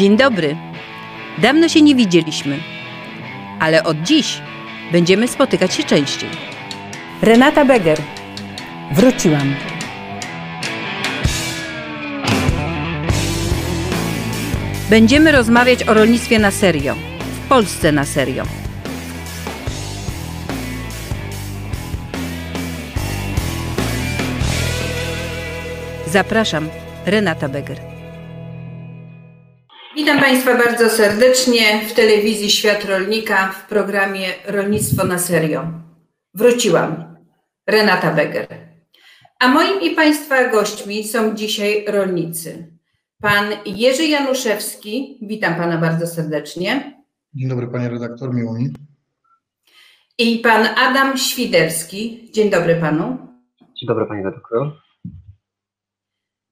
Dzień dobry. Dawno się nie widzieliśmy, ale od dziś będziemy spotykać się częściej. Renata Beger. Wróciłam. Będziemy rozmawiać o rolnictwie na serio, w Polsce na serio. Zapraszam, Renata Beger. Witam Państwa bardzo serdecznie w telewizji Świat Rolnika w programie Rolnictwo na serio. Wróciłam. Renata Beger. A moim i Państwa gośćmi są dzisiaj rolnicy. Pan Jerzy Januszewski, witam Pana bardzo serdecznie. Dzień dobry Panie redaktor, miło mi. I Pan Adam Świderski. Dzień dobry Panu. Dzień dobry Panie redaktor.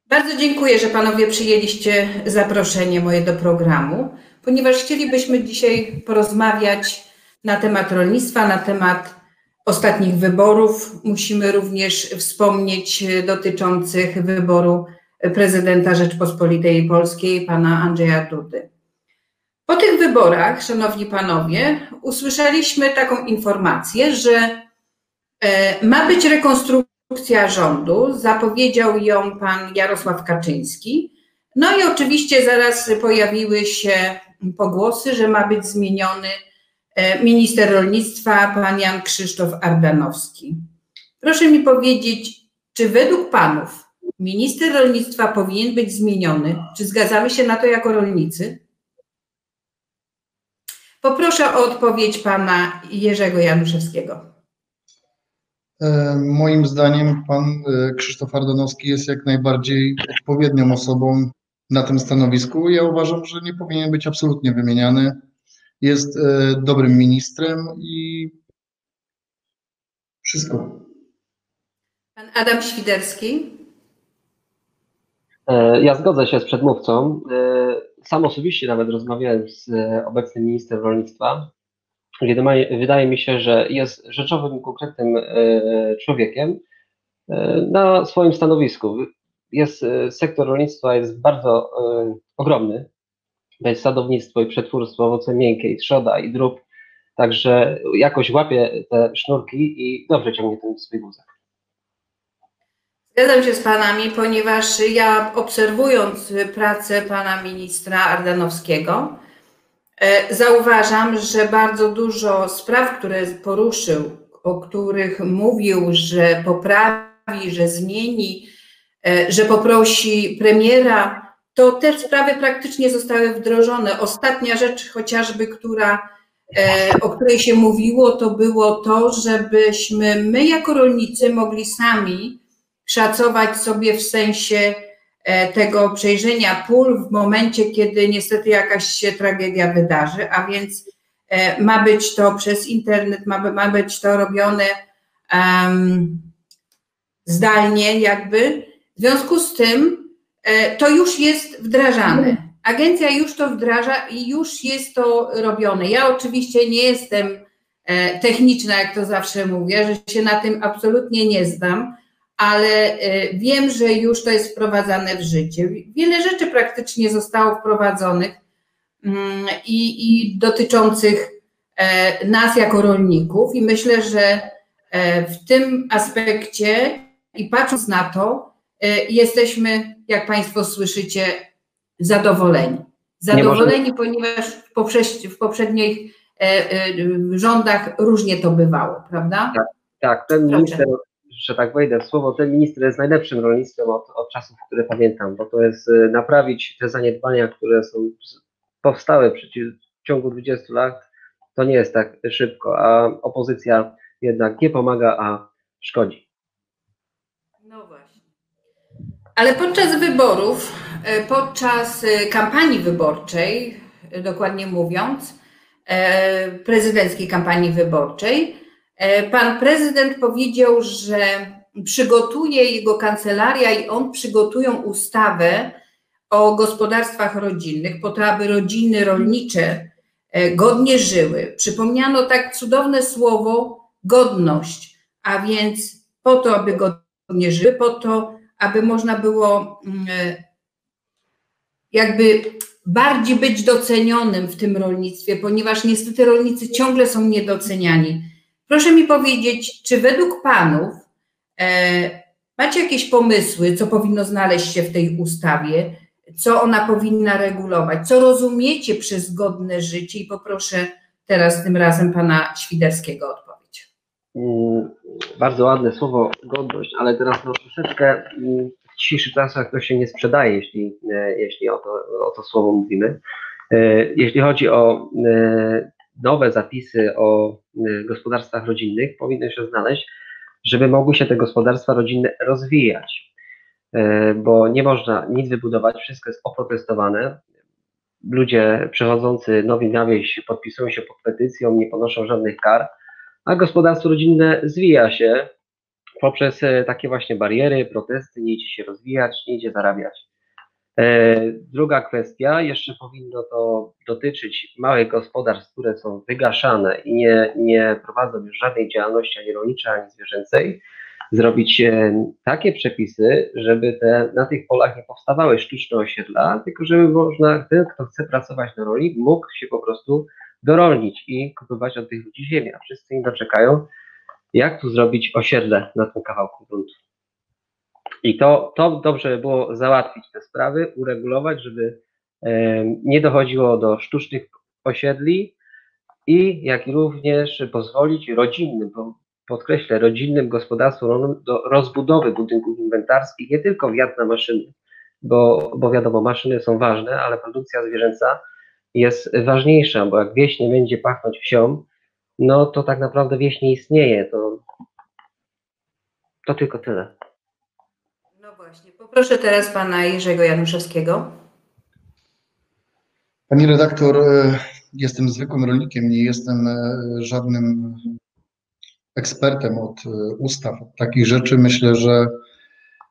Bardzo dziękuję, że Panowie przyjęliście zaproszenie moje do programu, ponieważ chcielibyśmy dzisiaj porozmawiać na temat rolnictwa, na temat ostatnich wyborów. Musimy również wspomnieć dotyczących wyboru prezydenta Rzeczpospolitej Polskiej, pana Andrzeja Dudy. Po tych wyborach, szanowni panowie, usłyszeliśmy taką informację, że e, ma być rekonstrukcja rządu. Zapowiedział ją pan Jarosław Kaczyński. No i oczywiście zaraz pojawiły się pogłosy, że ma być zmieniony e, minister rolnictwa, pan Jan Krzysztof Ardanowski. Proszę mi powiedzieć, czy według panów minister rolnictwa powinien być zmieniony? Czy zgadzamy się na to jako rolnicy? Poproszę o odpowiedź pana Jerzego Januszewskiego. E, moim zdaniem pan e, Krzysztof Ardanowski jest jak najbardziej odpowiednią osobą na tym stanowisku. Ja uważam, że nie powinien być absolutnie wymieniany. Jest e, dobrym ministrem i wszystko. Pan Adam Świderski. Ja zgodzę się z przedmówcą. Sam osobiście nawet rozmawiałem z obecnym ministrem rolnictwa, wydaje mi się, że jest rzeczowym, konkretnym człowiekiem na swoim stanowisku. Jest, sektor rolnictwa jest bardzo ogromny. To jest sadownictwo i przetwórstwo, owoce miękkie, i trzoda, i drób. Także jakoś łapie te sznurki i dobrze ciągnie ten swój wózek. Zgadzam się z Panami, ponieważ ja obserwując pracę Pana Ministra Ardanowskiego, zauważam, że bardzo dużo spraw, które poruszył, o których mówił, że poprawi, że zmieni, że poprosi premiera, to te sprawy praktycznie zostały wdrożone. Ostatnia rzecz chociażby, która, o której się mówiło, to było to, żebyśmy my jako rolnicy mogli sami szacować sobie w sensie tego przejrzenia pól w momencie, kiedy niestety jakaś się tragedia wydarzy, a więc ma być to przez internet, ma, ma być to robione um, zdalnie jakby. W związku z tym to już jest wdrażane. Agencja już to wdraża i już jest to robione. Ja oczywiście nie jestem techniczna, jak to zawsze mówię, że się na tym absolutnie nie znam, ale wiem, że już to jest wprowadzane w życie. Wiele rzeczy praktycznie zostało wprowadzonych i, i dotyczących nas jako rolników, i myślę, że w tym aspekcie i patrząc na to, jesteśmy, jak Państwo słyszycie, zadowoleni. Zadowoleni, ponieważ w, w poprzednich rządach różnie to bywało, prawda? Tak, tak. ten minister że tak wejdę w słowo, ten minister jest najlepszym rolnictwem od, od czasów, które pamiętam, bo to jest naprawić te zaniedbania, które są powstały w ciągu 20 lat, to nie jest tak szybko, a opozycja jednak nie pomaga, a szkodzi. No właśnie. Ale podczas wyborów, podczas kampanii wyborczej, dokładnie mówiąc, prezydenckiej kampanii wyborczej, Pan prezydent powiedział, że przygotuje jego kancelaria i on przygotują ustawę o gospodarstwach rodzinnych, po to, aby rodziny rolnicze godnie żyły. Przypomniano tak cudowne słowo godność, a więc po to, aby godnie żyły, po to, aby można było jakby bardziej być docenionym w tym rolnictwie, ponieważ niestety rolnicy ciągle są niedoceniani. Proszę mi powiedzieć, czy według Panów e, macie jakieś pomysły, co powinno znaleźć się w tej ustawie, co ona powinna regulować, co rozumiecie przez godne życie i poproszę teraz tym razem Pana Świderskiego o odpowiedź. Mm, bardzo ładne słowo godność, ale teraz no, troszeczkę w dzisiejszych czasach to się nie sprzedaje, jeśli, e, jeśli o, to, o to słowo mówimy. E, jeśli chodzi o e, nowe zapisy o gospodarstwach rodzinnych, powinny się znaleźć, żeby mogły się te gospodarstwa rodzinne rozwijać, bo nie można nic wybudować, wszystko jest oprotestowane. Ludzie przechodzący nowi na wieś podpisują się pod petycją, nie ponoszą żadnych kar, a gospodarstwo rodzinne zwija się poprzez e, takie właśnie bariery, protesty, nie idzie się rozwijać, nie idzie zarabiać. E, druga kwestia, jeszcze powinno to dotyczyć małych gospodarstw, które są wygaszane i nie, nie prowadzą już żadnej działalności ani rolniczej, ani zwierzęcej, zrobić e, takie przepisy, żeby te, na tych polach nie powstawały sztuczne osiedla, tylko żeby można, ten, kto chce pracować na roli, mógł się po prostu dorolnić i kupować od tych ludzi ziemię, a wszyscy im doczekają, jak tu zrobić osiedle na tym kawałku gruntu. I to, to dobrze by było załatwić te sprawy, uregulować, żeby e, nie dochodziło do sztucznych osiedli i jak również pozwolić rodzinnym, podkreślę, rodzinnym gospodarstwom rolnym do rozbudowy budynków inwentarskich, nie tylko wiatr na maszyny, bo, bo wiadomo, maszyny są ważne, ale produkcja zwierzęca jest ważniejsza, bo jak wieś nie będzie pachnąć wsią, no to tak naprawdę wieś nie istnieje. To, to tylko tyle. Poproszę teraz pana Jerzego Januszewskiego. Pani redaktor, e, jestem zwykłym rolnikiem, nie jestem e, żadnym ekspertem od e, ustaw, od takich rzeczy. Myślę, że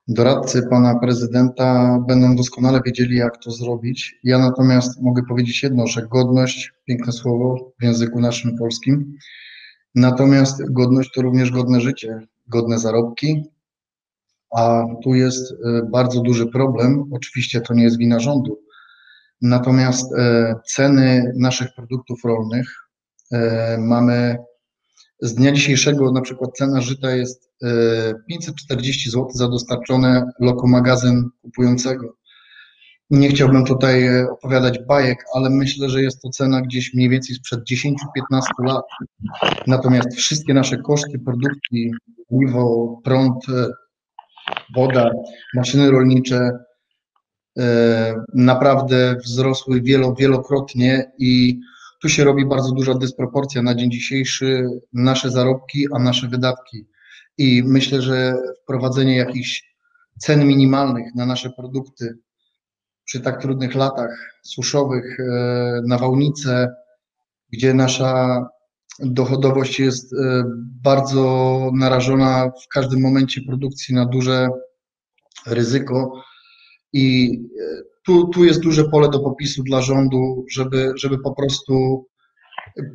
doradcy pana prezydenta będą doskonale wiedzieli, jak to zrobić. Ja natomiast mogę powiedzieć jedno, że godność, piękne słowo w języku naszym polskim, natomiast godność to również godne życie, godne zarobki, a tu jest e, bardzo duży problem. Oczywiście to nie jest wina rządu, natomiast e, ceny naszych produktów rolnych e, mamy z dnia dzisiejszego na przykład cena żyta jest 540 zł za dostarczone lokomagazyn kupującego. Nie chciałbym tutaj opowiadać bajek, ale myślę, że jest to cena gdzieś mniej więcej sprzed 10-15 lat. Natomiast wszystkie nasze koszty, produkty, paliwo, prąd, woda, maszyny rolnicze e, naprawdę wzrosły wielo, wielokrotnie i tu się robi bardzo duża dysproporcja na dzień dzisiejszy, nasze zarobki, a nasze wydatki. I myślę, że wprowadzenie jakichś cen minimalnych na nasze produkty przy tak trudnych latach suszowych, e, nawałnice, gdzie nasza dochodowość jest e, bardzo narażona w każdym momencie produkcji na duże ryzyko i e, tu, tu jest duże pole do popisu dla rządu, żeby, żeby po prostu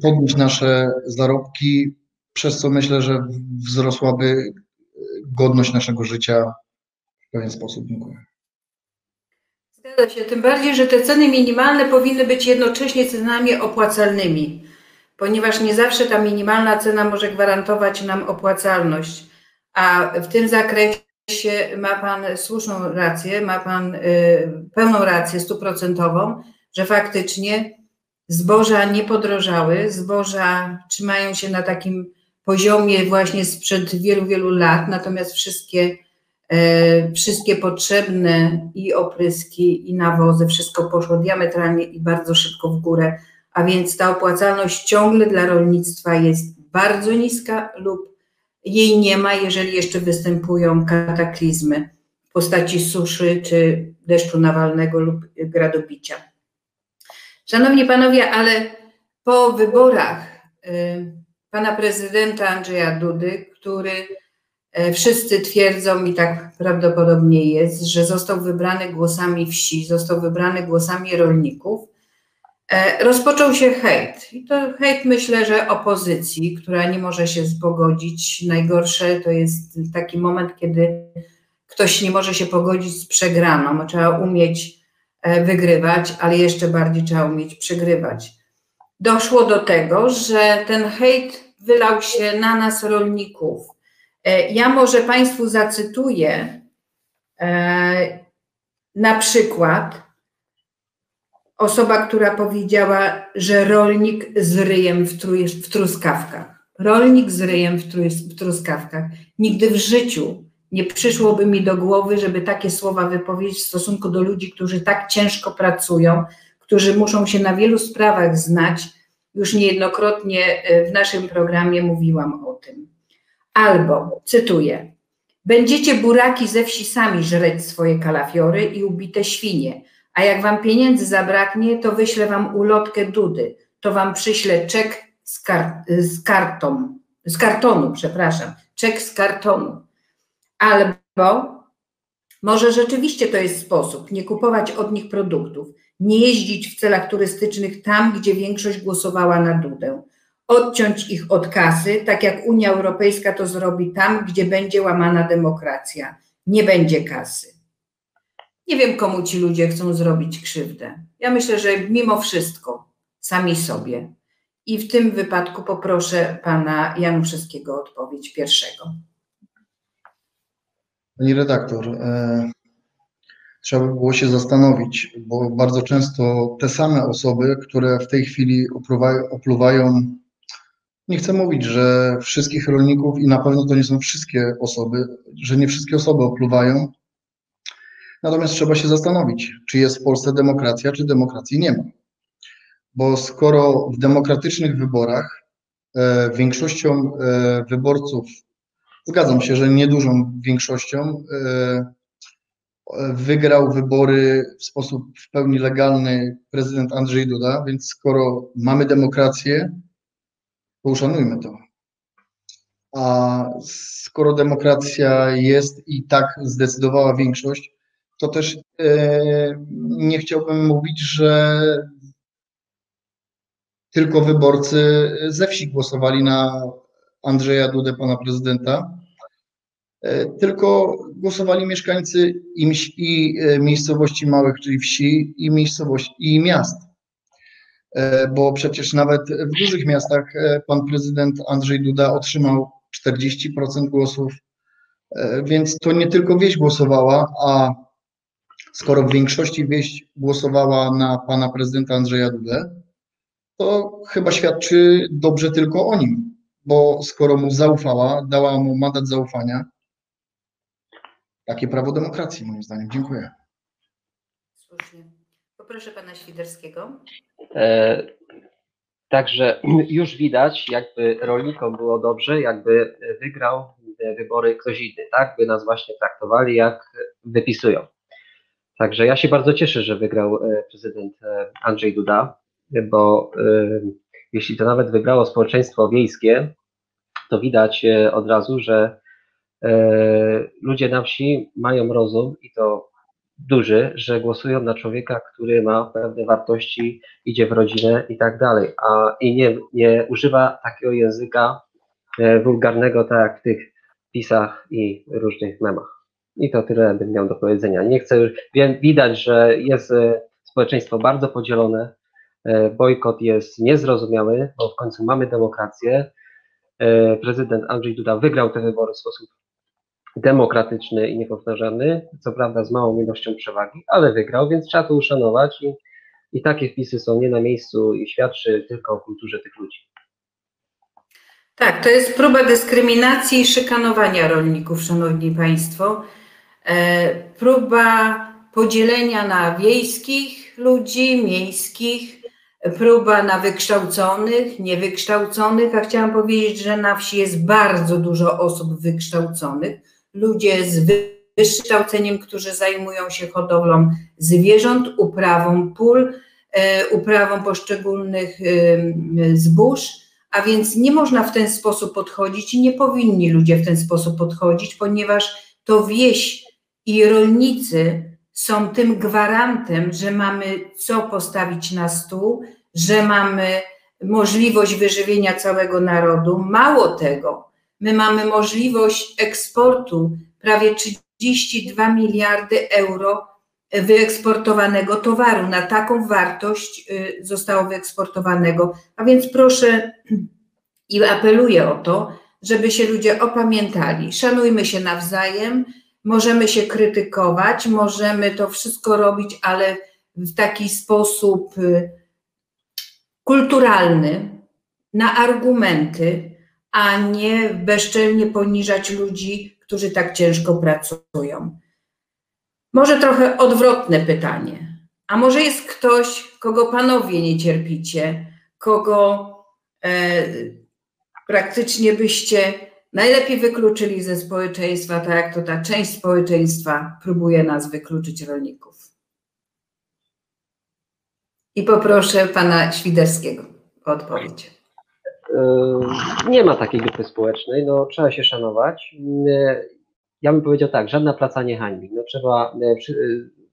podnieść nasze zarobki, przez co myślę, że wzrosłaby godność naszego życia w pewien sposób. Dziękuję. Zgadza się, tym bardziej, że te ceny minimalne powinny być jednocześnie cenami opłacalnymi, ponieważ nie zawsze ta minimalna cena może gwarantować nam opłacalność, a w tym zakresie ma Pan słuszną rację, ma Pan y, pełną rację stuprocentową, że faktycznie zboża nie podrożały, zboża trzymają się na takim poziomie właśnie sprzed wielu, wielu lat, natomiast wszystkie, e, wszystkie potrzebne i opryski, i nawozy, wszystko poszło diametralnie i bardzo szybko w górę, a więc ta opłacalność ciągle dla rolnictwa jest bardzo niska lub jej nie ma, jeżeli jeszcze występują kataklizmy w postaci suszy czy deszczu nawalnego lub gradobicia. Szanowni panowie, ale po wyborach y, pana prezydenta Andrzeja Dudy, który y, wszyscy twierdzą i tak prawdopodobnie jest, że został wybrany głosami wsi, został wybrany głosami rolników, E, rozpoczął się hejt. I to hejt myślę, że opozycji, która nie może się zpogodzić. Najgorsze to jest taki moment, kiedy ktoś nie może się pogodzić z przegraną. Trzeba umieć e, wygrywać, ale jeszcze bardziej trzeba umieć przegrywać. Doszło do tego, że ten hejt wylał się na nas, rolników. E, ja może Państwu zacytuję na przykład osoba, która powiedziała, że rolnik z ryjem w, w truskawkach. Rolnik z ryjem w, w truskawkach. Nigdy w życiu nie przyszłoby mi do głowy, żeby takie słowa wypowiedzieć w stosunku do ludzi, którzy tak ciężko pracują, którzy muszą się na wielu sprawach znać. Już niejednokrotnie e, w naszym programie mówiłam o tym. Albo, cytuję, będziecie buraki ze wsi sami żreć swoje kalafiory i ubite świnie, a jak wam pieniędzy zabraknie, to wyślę wam ulotkę Dudy, to wam przyślę czek z, kar z kartą, z kartonu, przepraszam, czek z kartonu. Albo może rzeczywiście to jest sposób, nie kupować od nich produktów, nie jeździć w celach turystycznych tam, gdzie większość głosowała na Dudę, odciąć ich od kasy, tak jak Unia Europejska to zrobi tam, gdzie będzie łamana demokracja. Nie będzie kasy. Nie wiem, komu ci ludzie chcą zrobić krzywdę. Ja myślę, że mimo wszystko sami sobie. I w tym wypadku poproszę pana Januszewskiego o odpowiedź pierwszego. Pani redaktor, e, trzeba by było się zastanowić, bo bardzo często te same osoby, które w tej chwili opluwają, opluwają nie chcę mówić, że wszystkich rolników i na pewno to nie są wszystkie osoby, że nie wszystkie osoby opluwają, Natomiast trzeba się zastanowić, czy jest w Polsce demokracja, czy demokracji nie ma. Bo skoro w demokratycznych wyborach e, większością e, wyborców, zgadzam się, że niedużą większością, e, wygrał wybory w sposób w pełni legalny prezydent Andrzej Duda, więc skoro mamy demokrację, to uszanujmy to. A skoro demokracja jest i tak zdecydowała większość, to też e, nie chciałbym mówić, że tylko wyborcy ze wsi głosowali na Andrzeja Dudę, pana prezydenta, e, tylko głosowali mieszkańcy i, i e, miejscowości małych, czyli wsi, i miejscowości, i miast. Bo przecież nawet w dużych miastach pan prezydent Andrzej Duda otrzymał 40% głosów, więc to nie tylko wieś głosowała, a skoro w większości wieść głosowała na pana prezydenta Andrzeja Dudę, to chyba świadczy dobrze tylko o nim, bo skoro mu zaufała, dała mu mandat zaufania, takie prawo demokracji moim zdaniem. Dziękuję. Słusznie. Poproszę pana Świderskiego. E, także już widać, jakby rolnikom było dobrze, jakby wygrał wybory ktoś inny, tak? By nas właśnie traktowali, jak wypisują. Także ja się bardzo cieszę, że wygrał e, prezydent e, Andrzej Duda, bo e, jeśli to nawet wygrało społeczeństwo wiejskie, to widać od razu, że ludzie na wsi mają rozum i to duży, że głosują na człowieka, który ma pewne wartości, idzie w rodzinę i tak dalej, a i nie, nie używa takiego języka wulgarnego, tak jak w tych pisach i różnych memach. I to tyle bym miał do powiedzenia. Nie chcę, widać, że jest e, społeczeństwo bardzo podzielone, e, bojkot jest niezrozumiały, bo w końcu mamy demokrację. E, prezydent Andrzej Duda wygrał te wybory w sposób demokratyczny i niepowtarzalny, co prawda z małą ilością przewagi, ale wygrał, więc trzeba to uszanować i, i takie wpisy są nie na miejscu i świadczy tylko o kulturze tych ludzi. Tak, to jest próba dyskryminacji i szykanowania rolników, szanowni państwo. E, próba podzielenia na wiejskich ludzi, miejskich, próba na wykształconych, niewykształconych, a chciałam powiedzieć, że na wsi jest bardzo dużo osób wykształconych, ludzie z wykształceniem, którzy zajmują się hodowlą zwierząt, uprawą pól, e, uprawą poszczególnych zbóż, a więc nie można w ten sposób podchodzić i nie powinni ludzie w ten sposób podchodzić, ponieważ to wieś i rolnicy są tym gwarantem, że mamy co postawić na stół, że mamy możliwość wyżywienia całego narodu. Mało tego, my mamy możliwość eksportu prawie 32 miliardy euro wyeksportowanego towaru, na taką wartość y, zostało wyeksportowanego. A więc proszę i apeluję o to, żeby się ludzie opamiętali. Szanujmy się nawzajem, możemy się krytykować, możemy to wszystko robić, ale w taki sposób y, kulturalny, na argumenty, a nie bezczelnie poniżać ludzi, którzy tak ciężko pracują. Może trochę odwrotne pytanie. A może jest ktoś, kogo panowie nie cierpicie, kogo e, praktycznie byście najlepiej wykluczyli ze społeczeństwa, tak jak to ta część społeczeństwa próbuje nas wykluczyć rolników. I poproszę pana Świderskiego o odpowiedź. E, nie ma takiej grupy społecznej, no trzeba się szanować. E, ja bym powiedział tak, żadna praca nie hańbi. No trzeba, e,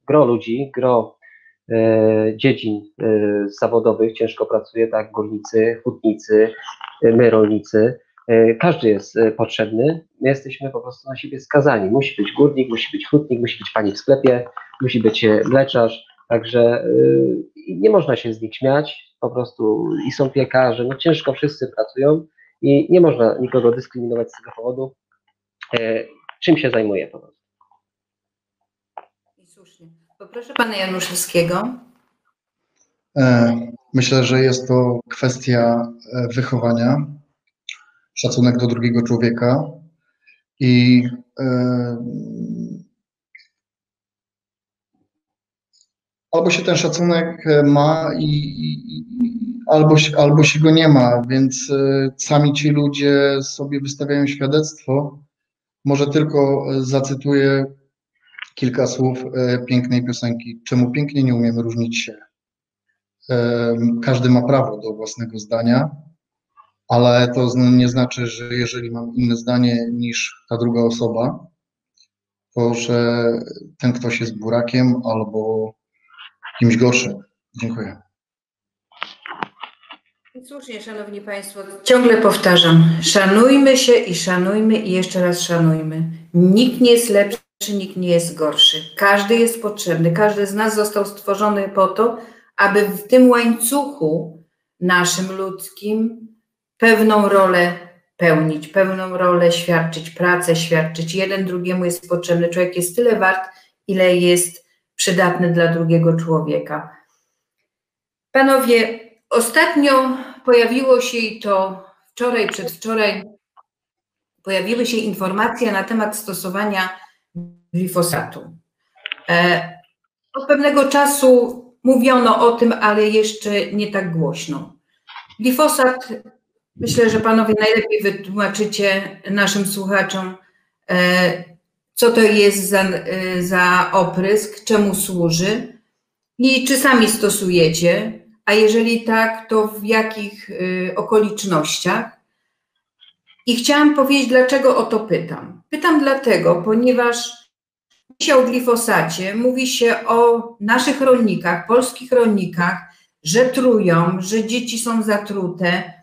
gro ludzi, gro dziedzin zawodowych ciężko pracuje, tak, górnicy, hutnicy, my rolnicy. Każdy jest potrzebny. My jesteśmy po prostu na siebie skazani. Musi być górnik, musi być hutnik, musi być pani w sklepie, musi być mleczarz. Także nie można się z nich śmiać po prostu i są piekarze, no ciężko wszyscy pracują i nie można nikogo dyskryminować z tego powodu, e, czym się zajmuje po prostu. I słusznie. Poproszę pana Januszewskiego. E, myślę, że jest to kwestia e, wychowania, szacunek do drugiego człowieka i albo się ten szacunek ma i, i, albo, albo się go nie ma, więc e, sami ci ludzie sobie wystawiają świadectwo. Może tylko e, zacytuję kilka słów pięknej piosenki. Czemu pięknie nie umiemy różnić się? Każdy ma prawo do własnego zdania, ale to nie znaczy, że jeżeli mam inne zdanie niż ta druga osoba, to że ten ktoś jest burakiem albo kimś gorszym. Dziękuję. Słusznie, Szanowni Państwo, ciągle powtarzam, szanujmy się i szanujmy i jeszcze raz szanujmy. Nikt nie jest lepszy, nikt nie jest gorszy. Każdy jest potrzebny, każdy z nas został stworzony po to, aby w tym łańcuchu naszym ludzkim pewną rolę pełnić, pewną rolę świadczyć, pracę świadczyć. Jeden drugiemu jest potrzebny. Człowiek jest tyle wart, ile jest przydatny dla drugiego człowieka. Panowie, ostatnio pojawiło się i to wczoraj, przedwczoraj, pojawiły się informacje na temat stosowania glifosatu. E, od pewnego czasu mówiono o tym, ale jeszcze nie tak głośno. Glifosat, myślę, że panowie najlepiej wytłumaczycie naszym słuchaczom, e, co to jest za, y, za oprysk, czemu służy i czy sami stosujecie, a jeżeli tak, to w jakich y, okolicznościach. I chciałam powiedzieć, dlaczego o to pytam. Pytam dlatego, ponieważ się o glifosacie mówi się o naszych rolnikach, polskich rolnikach, że trują, że dzieci są zatrute,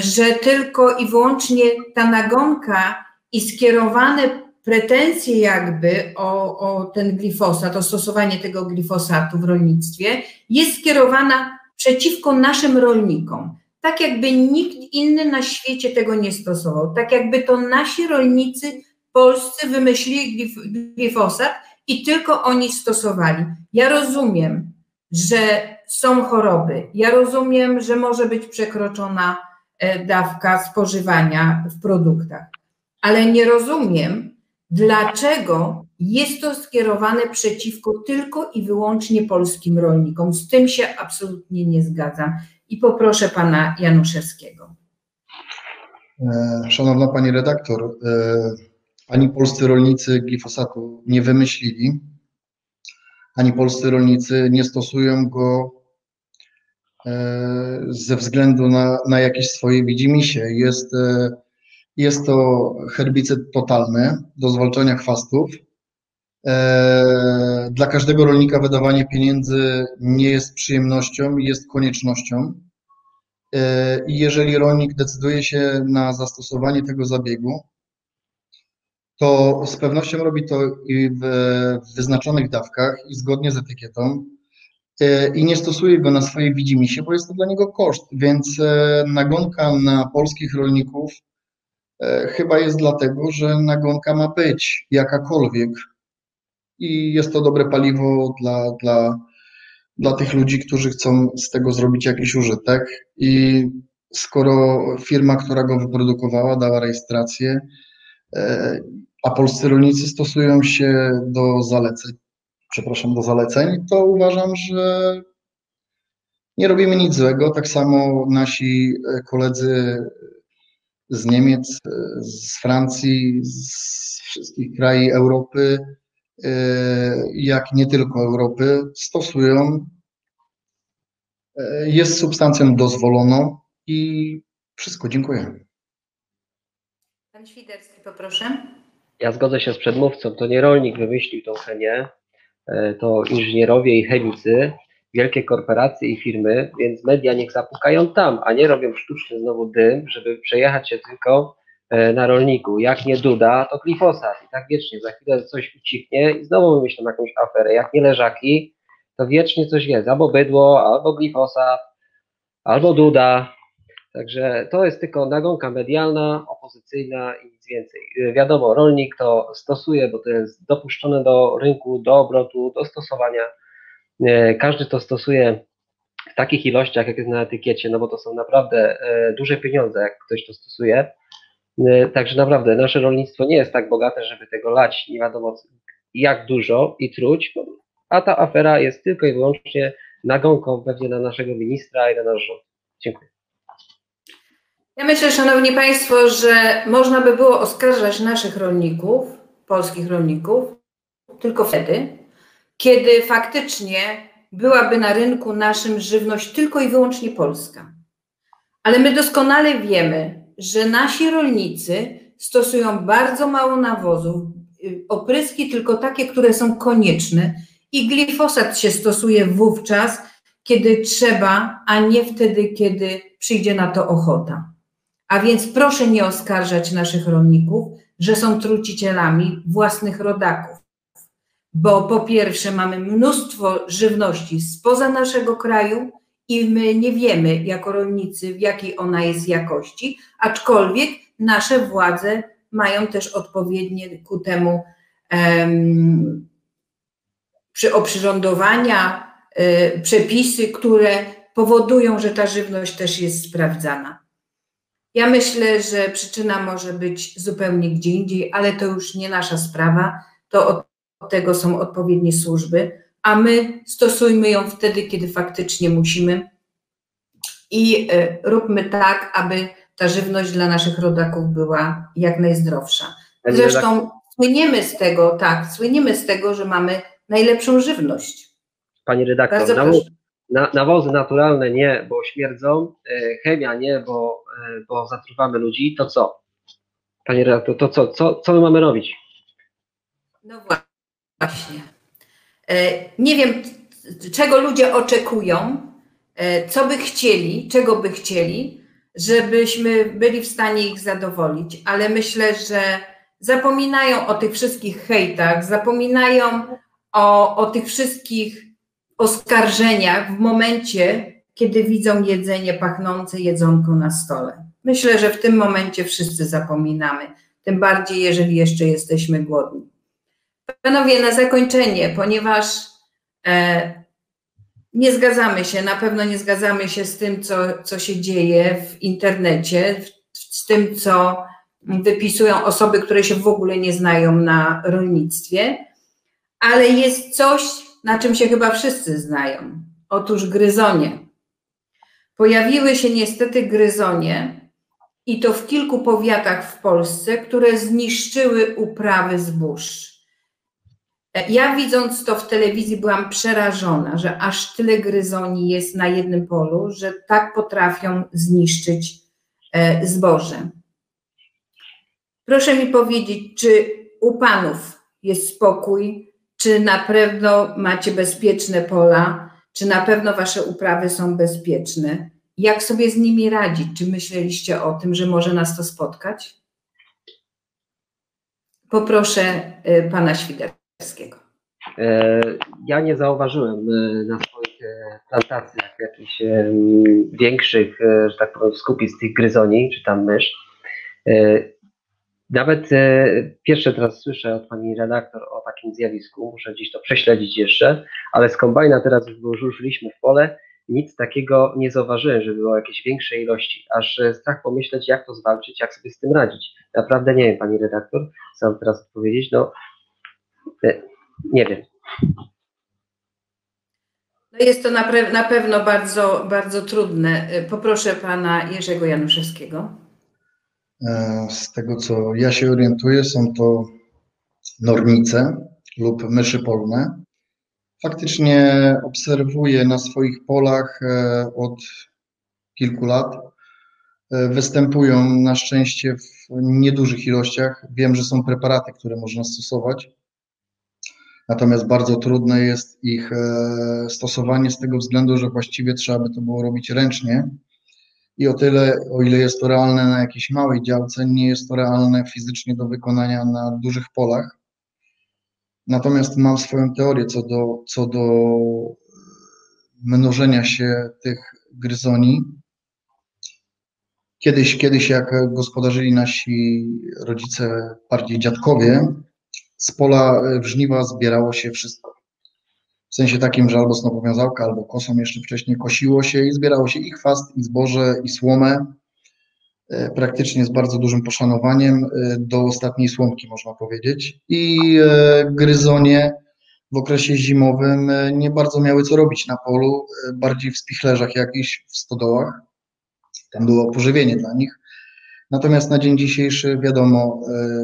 że tylko i wyłącznie ta nagonka i skierowane pretensje jakby o, o ten glifosat, o stosowanie tego glifosatu w rolnictwie jest skierowana przeciwko naszym rolnikom. Tak jakby nikt inny na świecie tego nie stosował. Tak jakby to nasi rolnicy polscy wymyślili glifosat i tylko oni stosowali. Ja rozumiem, że są choroby. Ja rozumiem, że może być przekroczona e, dawka spożywania w produktach, ale nie rozumiem, Dlaczego jest to skierowane przeciwko tylko i wyłącznie polskim rolnikom? Z tym się absolutnie nie zgadzam. I poproszę pana Januszewskiego. E, szanowna pani redaktor, e, ani polscy rolnicy glifosatu nie wymyślili, ani polscy rolnicy nie stosują go e, ze względu na, na jakieś swoje widzimisię. Jest jest to herbicyd totalny do zwalczania chwastów. E, dla każdego rolnika wydawanie pieniędzy nie jest przyjemnością, jest koniecznością. E, I jeżeli rolnik decyduje się na zastosowanie tego zabiegu, to z pewnością robi to i w wyznaczonych dawkach i zgodnie z etykietą e, i nie stosuje go na swojej widzimisię, bo jest to dla niego koszt, więc e, nagonka na polskich rolników e, chyba jest dlatego, że nagonka ma być jakakolwiek. I jest to dobre paliwo dla, dla, dla tych ludzi, którzy chcą z tego zrobić jakiś użytek. I skoro firma, która go wyprodukowała, dała rejestrację, a polscy rolnicy stosują się do zaleceń, przepraszam, do zaleceń, to uważam, że nie robimy nic złego. Tak samo nasi e, koledzy z Niemiec, e, z Francji, z wszystkich krajów Europy, e, jak nie tylko Europy, stosują. Jest substancją dozwoloną i wszystko. Dziękuję. Pan Świderski, poproszę. Ja zgodzę się z przedmówcą, to nie rolnik wymyślił tą chemię, to inżynierowie i chemicy, wielkie korporacje i firmy, więc media niech zapukają tam, a nie robią sztuczny znowu dym, żeby przejechać się tylko e, na rolniku. Jak nie Duda, to glifosat i tak wiecznie. Za chwilę coś ucichnie i znowu wymyślą jakąś aferę. Jak nie leżaki, to wiecznie coś jest. Albo bydło, albo glifosat, albo Duda. Także to jest tylko nagonka medialna, opozycyjna i nic więcej. Wiadomo, rolnik to stosuje, bo to jest dopuszczone do rynku, do obrotu, do stosowania. E, każdy to stosuje w takich ilościach, jak jest na etykiecie, no bo to są naprawdę e, duże pieniądze, jak ktoś to stosuje. E, także naprawdę nasze rolnictwo nie jest tak bogate, żeby tego lać nie wiadomo jak dużo i truć, a ta afera jest tylko i wyłącznie nagonką pewnie na naszego ministra i na nasz rząd. Dziękuję. Ja myślę, Szanowni Państwo, że można by było oskarżać naszych rolników, polskich rolników, tylko wtedy, kiedy faktycznie byłaby na rynku naszym żywność tylko i wyłącznie polska. Ale my doskonale wiemy, że nasi rolnicy stosują bardzo mało nawozów, opryski tylko takie, które są konieczne i glifosat się stosuje wówczas, kiedy trzeba, a nie wtedy, kiedy przyjdzie na to ochota. A więc proszę nie oskarżać naszych rolników, że są trucicielami własnych rodaków. Bo po pierwsze, mamy mnóstwo żywności spoza naszego kraju i my nie wiemy jako rolnicy, w jakiej ona jest jakości, aczkolwiek nasze władze mają też odpowiednie ku temu um, przy oprzyrządowania, y, przepisy, które powodują, że ta żywność też jest sprawdzana. Ja myślę, że przyczyna może być zupełnie gdzie indziej, ale to już nie nasza sprawa. To od tego są odpowiednie służby, a my stosujmy ją wtedy, kiedy faktycznie musimy i y, róbmy tak, aby ta żywność dla naszych rodaków była jak najzdrowsza. Zresztą słyniemy z tego, tak, słyniemy z tego, że mamy najlepszą żywność. Pani redaktor, nawozy naturalne nie, bo śmierdzą, e, chemia nie, bo, e, bo zatruwamy ludzi, to co? Panie redaktor, to co, co, co my mamy robić? No właśnie. E, nie wiem, czego ludzie oczekują, co by chcieli, czego by chcieli, żebyśmy byli w stanie ich zadowolić, ale myślę, że zapominają o tych wszystkich hejtach, zapominają o, o tych wszystkich oskarżeniach w momencie, kiedy widzą jedzenie pachnące jedzonko na stole. Myślę, że w tym momencie wszyscy zapominamy, tym bardziej, jeżeli jeszcze jesteśmy głodni. Panowie, na zakończenie, ponieważ e, nie zgadzamy się, na pewno nie zgadzamy się z tym, co, co się dzieje w internecie, z tym, co wypisują osoby, które się w ogóle nie znają na rolnictwie, ale jest coś, na czym się chyba wszyscy znają. Otóż gryzonie. Pojawiły się niestety gryzonie i to w kilku powiatach w Polsce, które zniszczyły uprawy zbóż. Ja widząc to w telewizji byłam przerażona, że aż tyle gryzoni jest na jednym polu, że tak potrafią zniszczyć e, zboże. Proszę mi powiedzieć, czy u panów jest spokój, czy na pewno macie bezpieczne pola, czy na pewno wasze uprawy są bezpieczne. Jak sobie z nimi radzić? Czy myśleliście o tym, że może nas to spotkać? Poproszę pana Świderskiego. Ja nie zauważyłem na swoich plantacjach jakichś większych, że tak powiem, skupisk tych gryzoni, czy tam mysz. Nawet e, pierwsze teraz słyszę od pani redaktor o takim zjawisku, muszę gdzieś to prześledzić jeszcze, ale z kombajna teraz już ruszyliśmy w pole, nic takiego nie zauważyłem, że było jakieś większe ilości, aż e, strach pomyśleć, jak to zwalczyć, jak sobie z tym radzić. Naprawdę nie wiem, pani redaktor, co mam teraz odpowiedzieć, no e, nie wiem. No jest to na, na pewno bardzo, bardzo trudne. Poproszę pana Jerzego Januszewskiego. E, z tego, co ja się orientuję, są to nornice lub myszy polne. Faktycznie obserwuję na swoich polach e, od kilku lat. E, występują na szczęście w niedużych ilościach. Wiem, że są preparaty, które można stosować. Natomiast bardzo trudne jest ich stosowanie z tego względu, że właściwie trzeba by to było robić ręcznie i o tyle, o ile jest to realne na jakiejś małej działce, nie jest to realne fizycznie do wykonania na dużych polach. Natomiast mam swoją teorię co do, co do mnożenia się tych gryzoni. Kiedyś, kiedyś jak gospodarzyli nasi rodzice, bardziej dziadkowie, z pola w żniwa zbierało się wszystko w sensie takim, że albo snopowiązałka, albo kosą jeszcze wcześniej kosiło się i zbierało się i chwast, i zboże, i słomę, e, praktycznie z bardzo dużym poszanowaniem e, do ostatniej słomki, można powiedzieć. I e, gryzonie w okresie zimowym nie bardzo miały co robić na polu, bardziej w spichlerzach jakichś, w stodołach. Tam było pożywienie dla nich. Natomiast na dzień dzisiejszy, wiadomo,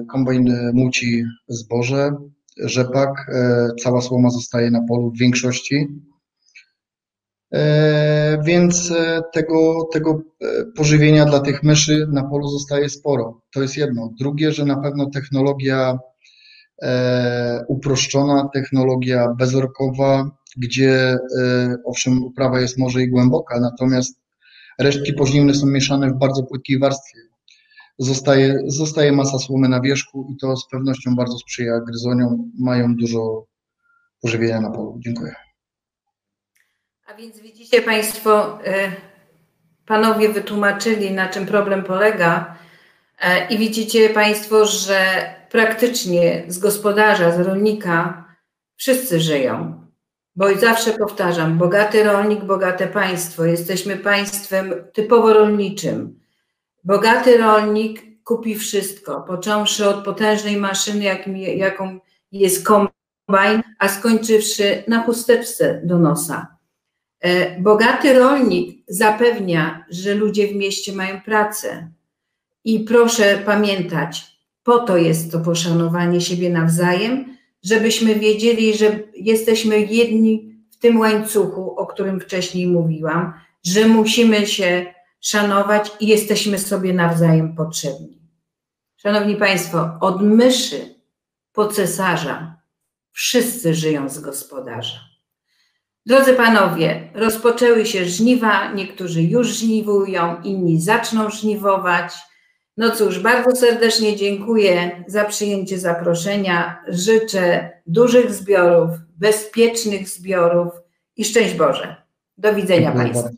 kombajn muci zboże, rzepak, e, cała słoma zostaje na polu w większości. E, więc e, tego, tego pożywienia dla tych myszy na polu zostaje sporo. To jest jedno. Drugie, że na pewno technologia uproszczona, technologia bezorkowa, gdzie owszem uprawa jest może i głęboka, natomiast resztki pożniwne są mieszane w bardzo płytkiej warstwie zostaje, zostaje masa słomy na wierzchu i to z pewnością bardzo sprzyja gryzoniom. Mają dużo pożywienia na polu. Dziękuję. A więc widzicie Państwo, e, panowie wytłumaczyli, na czym problem polega, e, i widzicie Państwo, że praktycznie z gospodarza, z rolnika wszyscy żyją. Bo zawsze powtarzam, bogaty rolnik, bogate państwo. Jesteśmy państwem typowo rolniczym. Bogaty rolnik kupi wszystko, począwszy od potężnej maszyny, jaką jest kombajn, a skończywszy na chusteczce do nosa. E, bogaty rolnik zapewnia, że ludzie w mieście mają pracę. I proszę pamiętać, po to jest to poszanowanie siebie nawzajem, żebyśmy wiedzieli, że jesteśmy jedni w tym łańcuchu, o którym wcześniej mówiłam, że musimy się szanować i jesteśmy sobie nawzajem potrzebni. Szanowni Państwo, od myszy po cesarza wszyscy żyją z gospodarza. Drodzy panowie, rozpoczęły się żniwa, niektórzy już żniwują, inni zaczną żniwować. No cóż, bardzo serdecznie dziękuję za przyjęcie zaproszenia. Życzę dużych zbiorów, bezpiecznych zbiorów i szczęść Boże. Do widzenia Państwu.